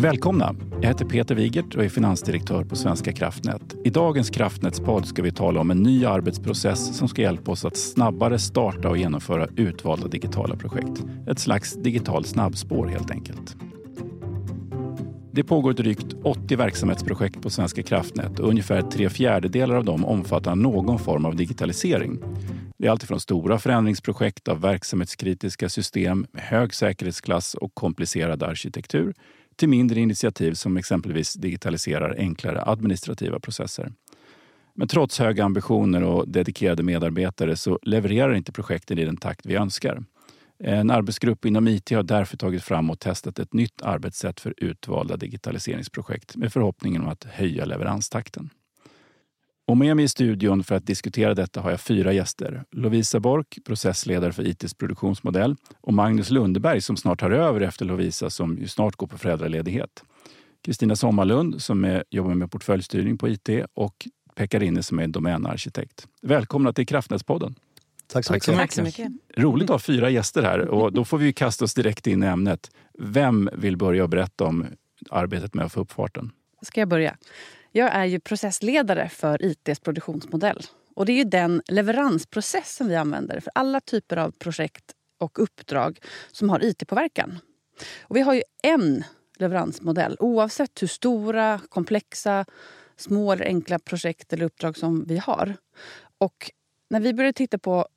Välkomna! Jag heter Peter Wigert och är finansdirektör på Svenska kraftnät. I dagens kraftnätspodd ska vi tala om en ny arbetsprocess som ska hjälpa oss att snabbare starta och genomföra utvalda digitala projekt. Ett slags digitalt snabbspår helt enkelt. Det pågår drygt 80 verksamhetsprojekt på Svenska kraftnät och ungefär tre fjärdedelar av dem omfattar någon form av digitalisering. Det är alltifrån stora förändringsprojekt av verksamhetskritiska system med hög säkerhetsklass och komplicerad arkitektur till mindre initiativ som exempelvis digitaliserar enklare administrativa processer. Men trots höga ambitioner och dedikerade medarbetare så levererar inte projekten i den takt vi önskar. En arbetsgrupp inom IT har därför tagit fram och testat ett nytt arbetssätt för utvalda digitaliseringsprojekt med förhoppningen om att höja leveranstakten. Och med mig i studion för att diskutera detta har jag fyra gäster. Lovisa Bork, processledare för ITs produktionsmodell och Magnus Lundberg som snart tar över efter Lovisa som ju snart går på föräldraledighet. Kristina Sommarlund som är, jobbar med portföljstyrning på IT och Pekka Rinne som är domänarkitekt. Välkomna till Kraftnätspodden. Tack så, Tack så, mycket. så mycket. Roligt att ha fyra gäster här och då får vi kasta oss direkt in i ämnet. Vem vill börja och berätta om arbetet med att få upp farten? Ska jag börja? Jag är ju processledare för ITs produktionsmodell. Och Det är ju den leveransprocess som vi använder för alla typer av projekt och uppdrag som har IT-påverkan. Och vi har ju en leveransmodell oavsett hur stora, komplexa, små eller enkla projekt eller uppdrag som vi har. Och när vi började titta på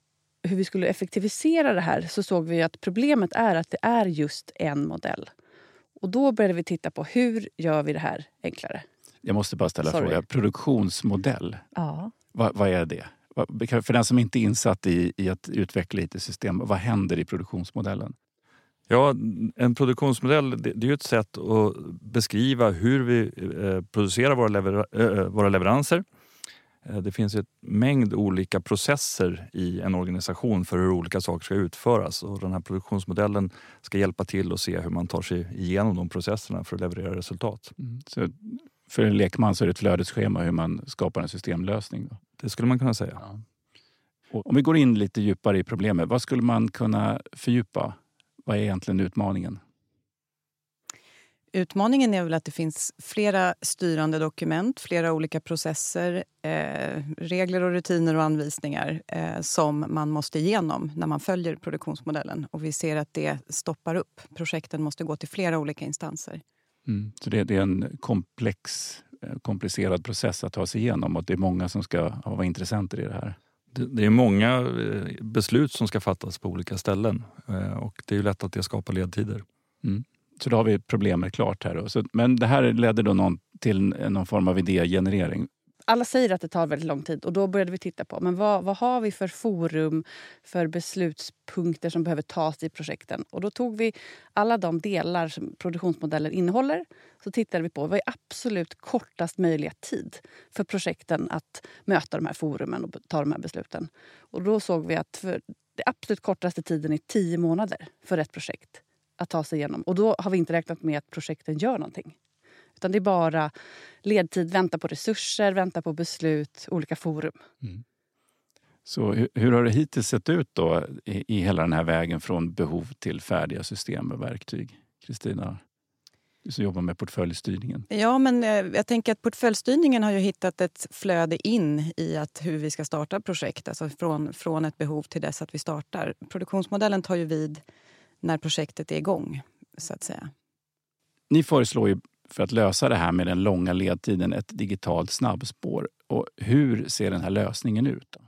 hur vi skulle effektivisera det här så såg vi att problemet är att det är just en modell. Och då började vi titta på hur gör vi det här enklare. Jag måste bara ställa en fråga. Produktionsmodell, ja. vad, vad är det? För den som inte är insatt i, i att utveckla IT-system, vad händer i produktionsmodellen? Ja, en produktionsmodell det är ju ett sätt att beskriva hur vi eh, producerar våra, lever äh, våra leveranser. Det finns en mängd olika processer i en organisation för hur olika saker ska utföras och den här produktionsmodellen ska hjälpa till att se hur man tar sig igenom de processerna för att leverera resultat. Mm. Så för en lekman så är det ett flödesschema hur man skapar en systemlösning. Då. Det skulle man kunna säga. Ja. om vi går in lite djupare i problemet, vad skulle man kunna fördjupa? Vad är egentligen utmaningen? Utmaningen är väl att det finns flera styrande dokument, flera olika processer, eh, regler och rutiner och anvisningar eh, som man måste igenom när man följer produktionsmodellen. Och vi ser att det stoppar upp. Projekten måste gå till flera olika instanser. Mm. Så det, det, är en komplex, eh, komplicerad process att ta sig igenom och det är många som ska vara intressenter i det här. Det, det är många eh, beslut som ska fattas på olika ställen eh, och det är lätt att det skapar ledtider. Mm. Så då har vi problemet klart här. Då. Så, men det här ledde då någon, till någon form av idégenerering alla säger att det tar väldigt lång tid och då började vi titta på men vad, vad har vi för forum för beslutspunkter som behöver tas i projekten. Och då tog vi alla de delar som produktionsmodellen innehåller. Så tittade vi på vad är absolut kortast möjliga tid för projekten att möta de här forumen och ta de här besluten. Och då såg vi att för det absolut kortaste tiden är tio månader för ett projekt att ta sig igenom. Och då har vi inte räknat med att projekten gör någonting. Utan det är bara ledtid, vänta på resurser, vänta på beslut, olika forum. Mm. Så hur, hur, har det hittills sett ut då i, i hela den här vägen från behov till färdiga system och verktyg? Kristina, du som jobbar med portföljstyrningen. Ja, men eh, jag tänker att portföljstyrningen har ju hittat ett flöde in i att hur vi ska starta projekt. Alltså från, från ett behov till dess att vi startar. Produktionsmodellen tar ju vid när projektet är igång, så att säga. Ni föreslår ju för att lösa det här med den långa ledtiden ett digitalt snabbspår. Och hur ser den här lösningen ut? Då?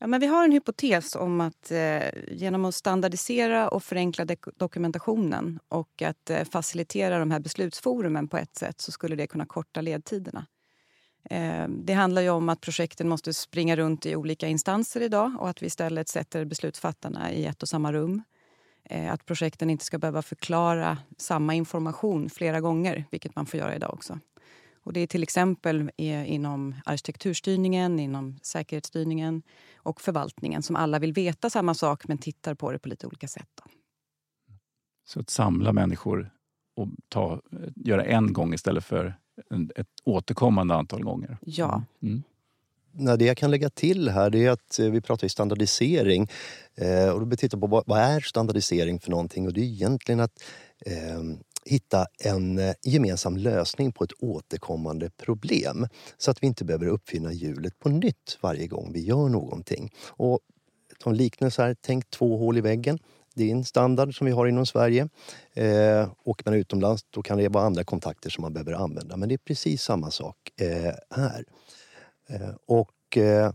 Ja, men vi har en hypotes om att eh, genom att standardisera och förenkla dokumentationen och att eh, facilitera de här beslutsforumen på ett sätt så skulle det kunna korta ledtiderna. Eh, det handlar ju om att projekten måste springa runt i olika instanser idag och att vi istället sätter beslutsfattarna i ett och samma rum. Eh, att projekten inte ska behöva förklara samma information flera gånger, vilket man får göra idag också. Och det är till exempel inom arkitekturstyrningen, inom säkerhetsstyrningen och förvaltningen som alla vill veta samma sak men tittar på det på lite olika sätt. Då. Så att samla människor och ta, göra en gång istället för ett återkommande antal gånger. Ja. Mm det jag kan lägga till här det är att eh, vi pratar ju standardisering. Eh, och då tittar på vad, vad är standardisering för någonting? Och det är egentligen att eh, hitta en eh, gemensam lösning på ett återkommande problem så att vi inte behöver uppfinna hjulet på nytt varje gång vi gör någonting. Och som liknelse här, tänk två hål i väggen. Det är en standard som vi har inom Sverige. Eh, åker man utomlands då kan det vara andra kontakter som man behöver använda. Men det är precis samma sak eh, här. Eh, och eh,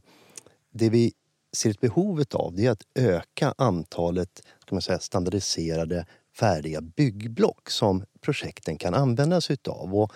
det vi ser ett behov av det är att öka antalet kan man säga, standardiserade färdiga byggblock som projekten kan använda sig utav. Och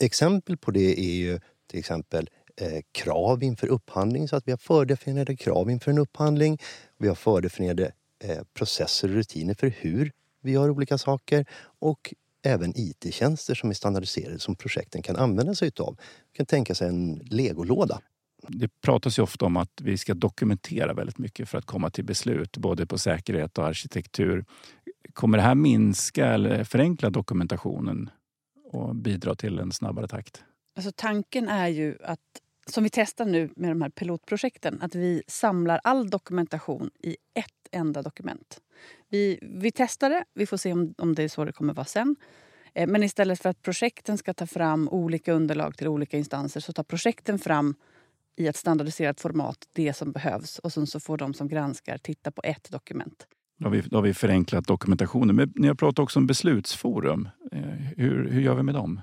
exempel på det är ju till exempel eh, krav inför upphandling så att vi har fördefinierade krav inför en upphandling. Vi har fördefinierade eh, processer och rutiner för hur vi gör olika saker och även IT-tjänster som är standardiserade som projekten kan använda sig utav. Man kan tänka sig en legolåda det pratas ju ofta om att vi ska dokumentera väldigt mycket för att komma till beslut, både på säkerhet och arkitektur. Kommer det här minska eller förenkla dokumentationen och bidra till en snabbare takt? Alltså tanken är ju att, som vi testar nu med de här pilotprojekten, att vi samlar all dokumentation i ett enda dokument. Vi, vi testar det, vi får se om, om det är så det kommer vara sen. Eh, men istället för att projekten ska ta fram olika underlag till olika instanser så tar projekten fram i ett standardiserat format det som behövs och sen så får de som granskar titta på ett dokument. Då har vi, då har vi förenklat dokumentationen. Men ni har pratat också om beslutsforum. Eh, hur, hur gör vi med dem?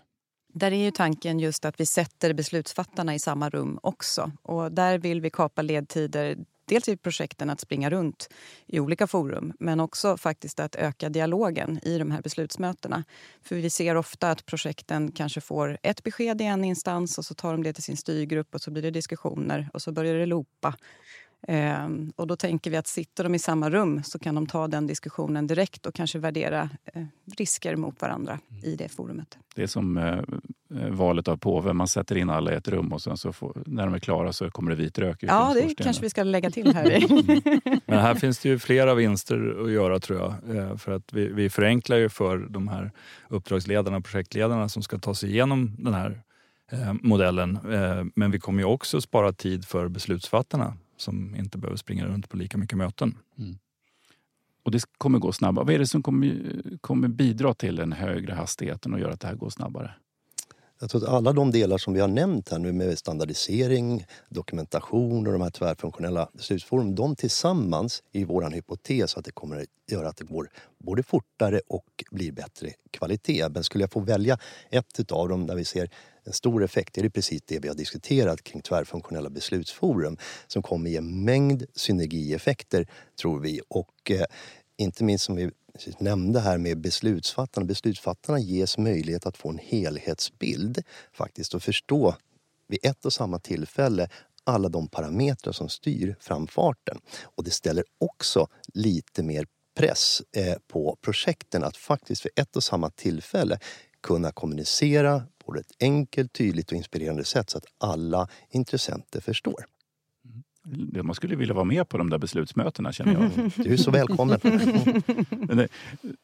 Där är ju tanken just att vi sätter beslutsfattarna i samma rum också. Och där vill vi kapa ledtider dels i projekten att springa runt i olika forum men också faktiskt att öka dialogen i de här beslutsmötena. För vi ser ofta att projekten kanske får ett besked i en instans och så tar de det till sin styrgrupp och så blir det diskussioner och så börjar det loopa. Ehm, och då tänker vi att sitter de i samma rum så kan de ta den diskussionen direkt och kanske värdera eh, risker mot varandra mm. i det forumet. Det är som eh, eh, valet av påve. Man sätter in alla i ett rum och sen så får, när de är klara så kommer det vit rök ut Ja, det kanske vi ska lägga till här. mm. Men här finns det ju flera vinster att göra tror jag. Eh, för att vi, vi förenklar ju för de här uppdragsledarna och projektledarna som ska ta sig igenom den här eh, modellen. Eh, men vi kommer ju också spara tid för beslutsfattarna som inte behöver springa runt på lika mycket möten. Mm. Och det kommer gå snabbare. Vad är det som kommer, kommer bidra till den högre hastigheten och göra att det här går snabbare? Jag tror att alla de delar som vi har nämnt här nu med standardisering, dokumentation och de här tvärfunktionella beslutsformerna, de tillsammans är vår hypotes att det kommer att göra att det går både fortare och blir bättre kvalitet. Men skulle jag få välja ett av dem där vi ser en stor effekt är det precis det vi har diskuterat kring tvärfunktionella beslutsforum som kommer ge en mängd synergieffekter, tror vi. Och eh, inte minst som vi nämnde här med beslutsfattarna. Beslutsfattarna ges möjlighet att få en helhetsbild faktiskt och förstå vid ett och samma tillfälle alla de parametrar som styr framfarten. Och det ställer också lite mer press eh, på projekten att faktiskt vid ett och samma tillfälle kunna kommunicera på ett enkelt, tydligt och inspirerande sätt så att alla intressenter förstår. Man skulle vilja vara med på de där beslutsmötena känner jag. Du är så välkommen. Men,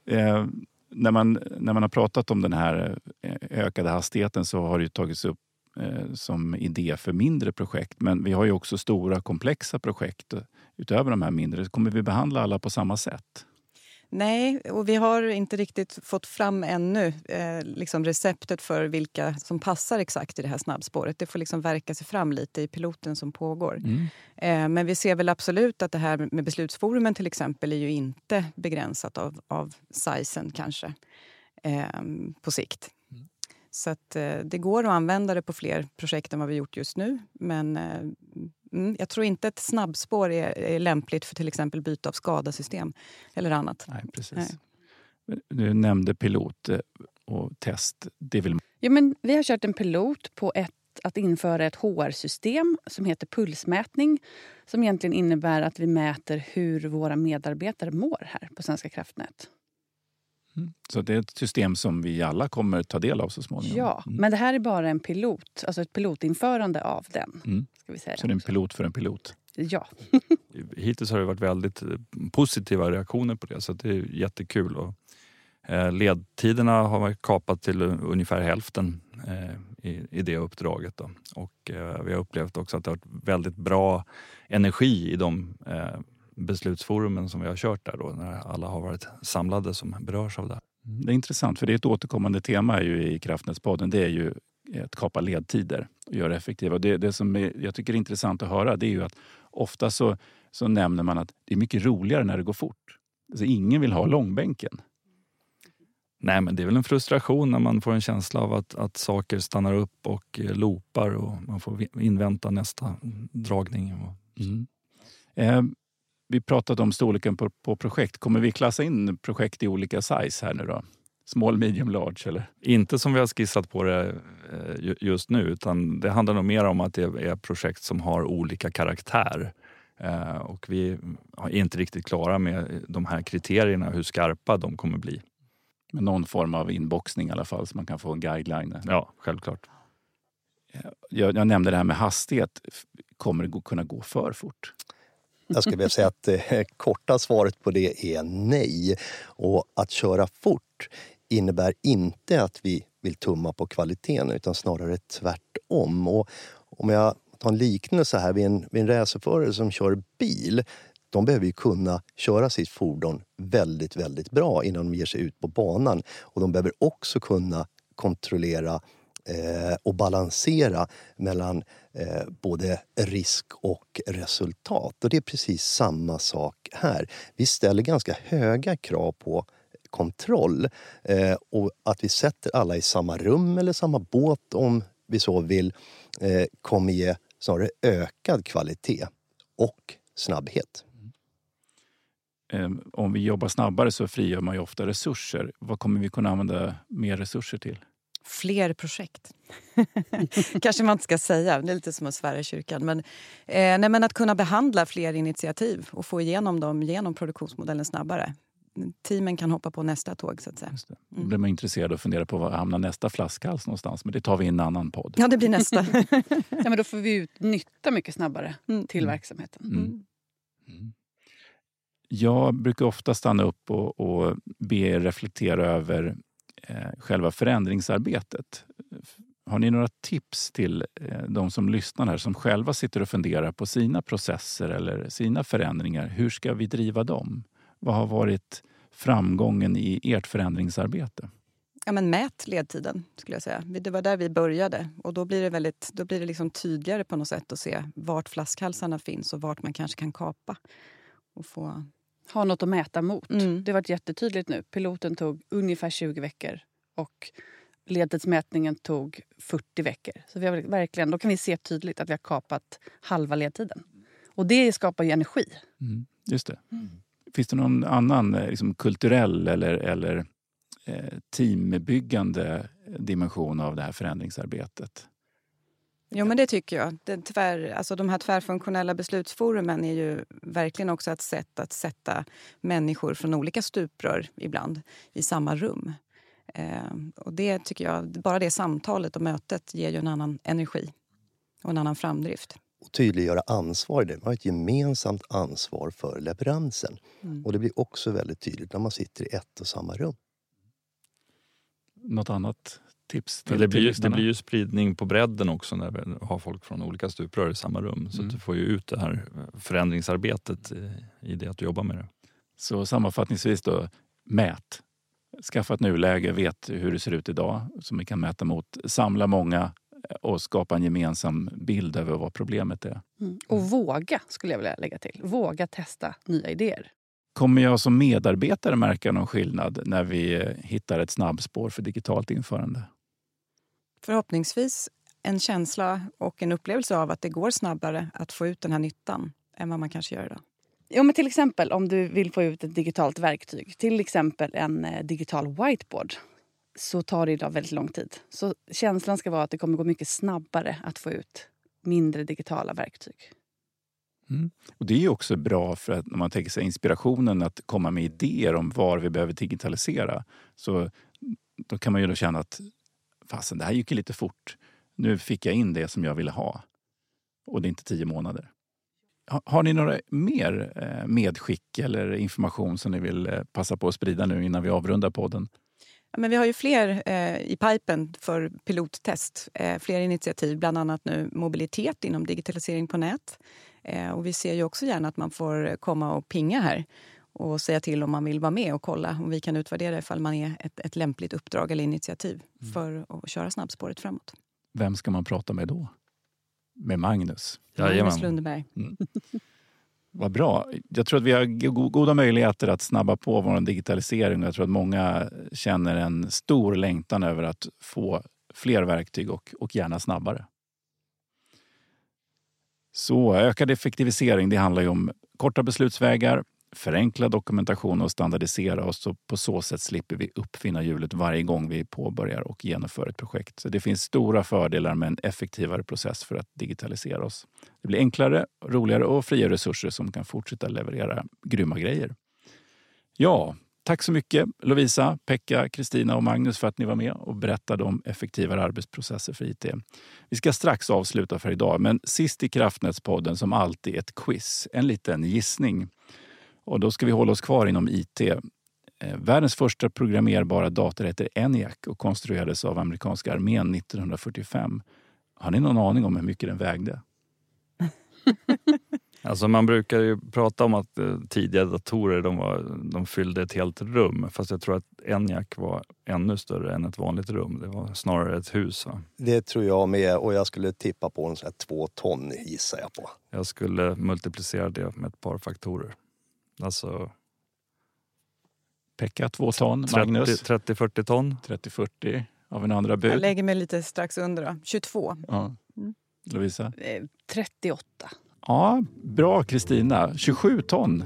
eh, när, man, när man har pratat om den här eh, ökade hastigheten så har det tagits upp eh, som idé för mindre projekt. Men vi har ju också stora komplexa projekt utöver de här mindre. Kommer vi behandla alla på samma sätt? Nej, och vi har inte riktigt fått fram ännu eh, liksom receptet för vilka som passar exakt i det här snabbspåret. Det får liksom verka sig fram lite i piloten som pågår. Mm. Eh, men vi ser väl absolut att det här med beslutsforumen till exempel är ju inte begränsat av, av sizen kanske eh, på sikt. Mm. Så att, eh, det går att använda det på fler projekt än vad vi gjort just nu. Men eh, Mm, jag tror inte ett snabbspår är, är, lämpligt för till exempel byte av skadasystem eller annat. Nej, precis. Nej. Du nämnde pilot eh, och test. Det vill... ja, men vi har kört en pilot på ett, att införa ett HR-system som heter pulsmätning som egentligen innebär att vi mäter hur våra medarbetare mår här på Svenska kraftnät. Mm. Så det är ett system som vi alla kommer ta del av så småningom? Ja, mm. men det här är bara en pilot, alltså ett pilotinförande av den. Mm. Ska vi säga. Så det är en pilot för en pilot? Ja. Hittills har det varit väldigt eh, positiva reaktioner på det så det är jättekul. Och, eh, ledtiderna har man kapat till ungefär hälften eh, i, det uppdraget. Då. Och eh, vi har upplevt också att det har varit väldigt bra energi i de eh, beslutsforumen som vi har kört där då, när alla har varit samlade som berörs av det. Det är intressant, för det är ett återkommande tema ju i Kraftnätspodden. Det är ju att kapa ledtider och göra effektiva. Det, det som är, jag tycker är intressant att höra det är ju att ofta så, så nämner man att det är mycket roligare när det går fort. Alltså ingen vill ha långbänken. Nej, men det är väl en frustration när man får en känsla av att, att saker stannar upp och eh, loopar och man får invänta nästa dragning. Mm. Eh, vi pratade om storleken på, på, projekt. Kommer vi klassa in projekt i olika size här nu då? Small, medium, large? Eller? Inte som vi har skissat på det eh, just nu utan det handlar nog mer om att det är projekt som har olika karaktär. Eh, och vi är inte riktigt klara med de här kriterierna, hur skarpa de kommer bli. Med någon form av inboxning i alla fall så man kan få en guideline. Ja, självklart. Jag, jag nämnde det här med hastighet. Kommer det kunna gå för fort? Jag skulle vilja säga att det korta svaret på det är nej. Och att köra fort innebär inte att vi vill tumma på kvaliteten utan snarare tvärtom. Och om jag tar en liknelse här vid en, vid en racerförare som kör bil. De behöver ju kunna köra sitt fordon väldigt, väldigt bra innan de ger sig ut på banan. Och de behöver också kunna kontrollera eh, och balansera mellan eh, både risk och resultat. Och det är precis samma sak här. Vi ställer ganska höga krav på kontroll eh, och att vi sätter alla i samma rum eller samma båt om vi så vill eh, kommer ge snarare ökad kvalitet och snabbhet. Mm. Ehm, om vi jobbar snabbare så frigör man ju ofta resurser. Vad kommer vi kunna använda mer resurser till? Fler projekt. kanske man inte ska säga, det är lite som att svära i kyrkan. Men, eh, nej, men att kunna behandla fler initiativ och få igenom dem genom produktionsmodellen snabbare. Teamen kan hoppa på nästa tåg. så att säga. Just det. Då blir man intresserad och funderar på var hamnar nästa flaskhals någonstans. Men det tar vi i en annan podd. Ja, det blir nästa. ja, men då får vi ut nytta mycket snabbare mm. till verksamheten. Mm. Mm. Jag brukar ofta stanna upp och, och be er reflektera över Eh, själva förändringsarbetet. Har ni några tips till eh, de som lyssnar här som själva sitter och funderar på sina processer eller sina förändringar? Hur ska vi driva dem? Vad har varit framgången i ert förändringsarbete? Ja, men mät ledtiden, skulle jag säga. Det var där vi började. Och Då blir det, väldigt, då blir det liksom tydligare på något sätt att se vart flaskhalsarna finns och vart man kanske kan kapa. Och få ha något att mäta mot. Mm. Det har varit jättetydligt nu. Piloten tog ungefär 20 veckor och ledtidsmätningen tog 40 veckor. Så vi har verkligen, då kan vi se tydligt att vi har kapat halva ledtiden. Och det skapar ju energi. Mm, just det. Mm. Finns det någon annan eh, liksom, kulturell eller, eller eh, teambyggande dimension av det här förändringsarbetet? Jo, men det tycker jag. Det tvär, alltså de här tvärfunktionella beslutsforumen är ju verkligen också ett sätt att sätta människor från olika stuprör ibland i samma rum. Eh, och det tycker jag, bara det samtalet och mötet ger ju en annan energi och en annan framdrift. Och tydliggöra ansvar. Man har ett gemensamt ansvar för leveransen. Mm. Och det blir också väldigt tydligt när man sitter i ett och samma rum. Något annat tips till, det, blir, det blir ju spridning på bredden också när vi har folk från olika stuprör i samma rum. Så mm. du får ju ut det här förändringsarbetet i, i det att du jobbar med det. Så sammanfattningsvis då, mät. Skaffa ett nuläge, vet hur det ser ut idag som vi kan mäta mot. Samla många och skapa en gemensam bild över vad problemet är. Mm. Och våga, skulle jag vilja lägga till. Våga testa nya idéer. Kommer jag som medarbetare märka någon skillnad när vi hittar ett snabbspår för digitalt införande? Förhoppningsvis en känsla och en upplevelse av att det går snabbare att få ut den här nyttan än vad man kanske gör idag. Ja, men till exempel om du vill få ut ett digitalt verktyg, till exempel en eh, digital whiteboard så tar det idag väldigt lång tid. Så känslan ska vara att det kommer gå mycket snabbare att få ut mindre digitala verktyg. Mm. Och Det är också bra för att när man tänker sig inspirationen att komma med idéer om var vi behöver digitalisera. Så då kan man ju då känna att fasen, det här gick ju lite fort. Nu fick jag in det som jag ville ha. Och det är inte tio månader. Har ni några mer eh, medskick eller information som ni vill eh, passa på att sprida nu innan vi avrundar podden? Ja, men vi har ju fler eh, i pipen för pilottest. Eh, fler initiativ, bland annat nu mobilitet inom digitalisering på nät. Eh, och vi ser ju också gärna att man får komma och pinga här och säga till om man vill vara med och kolla om vi kan utvärdera ifall man är ett, ett lämpligt uppdrag eller initiativ Mm. för att köra snabbspåret framåt. Vem ska man prata med då? Med Magnus. Magnus Jajamän. Lundeberg. Vad bra. Jag tror att vi har go- goda möjligheter att snabba på vår digitalisering. Jag tror att många känner en stor längtan över att få fler verktyg och, och gärna snabbare. Så ökad effektivisering, det handlar ju om korta beslutsvägar, förenkla dokumentation och standardisera oss. Så på så sätt slipper vi uppfinna hjulet varje gång vi påbörjar och genomför ett projekt. Så det finns stora fördelar med en effektivare process för att digitalisera oss. Det blir enklare, roligare och fria resurser som kan fortsätta leverera grymma grejer. Ja, tack så mycket Lovisa, Pekka, Kristina och Magnus för att ni var med och berättade om effektivare arbetsprocesser för IT. Vi ska strax avsluta för idag, men sist i Kraftnätspodden som alltid ett quiz, en liten gissning. Och då ska vi hålla oss kvar inom IT. Eh, Världens första programmerbara dator heter ENIAC och konstruerades av amerikanska armén 1945. Har ni någon aning om hur mycket den vägde? Alltså man brukar ju prata om att eh, tidiga datorer de, var, de fyllde ett helt rum. Fast jag tror att ENIAC var ännu större än ett vanligt rum. Det var snarare ett hus. Va? Det tror jag med och jag skulle tippa på en sån här två ton gissar jag på. Jag skulle multiplicera det med ett par faktorer. Alltså Pekka, två ton. Magnus, 30-40 ton. 30-40. Har vi några andra Jag bud? lägger mig lite strax under. Då. 22. Ja. Mm. Lovisa? Eh, 38. Ja, bra Kristina. 27 ton.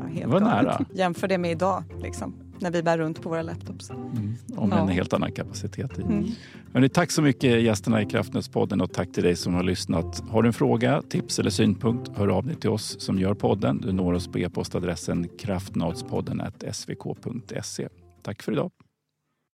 Ja, helt Det var galet. nära. Jämför det med idag, liksom, när vi bär runt på våra laptops. Om Ja. en helt annan kapacitet i. Mm. Hörrni, tack så mycket gästerna i Kraftnätspodden och tack till dig som har lyssnat. Har du en fråga, tips eller synpunkt, hör av dig till oss som gör podden. Du når oss på e-postadressen kraftnadspodden svk.se. Tack för idag.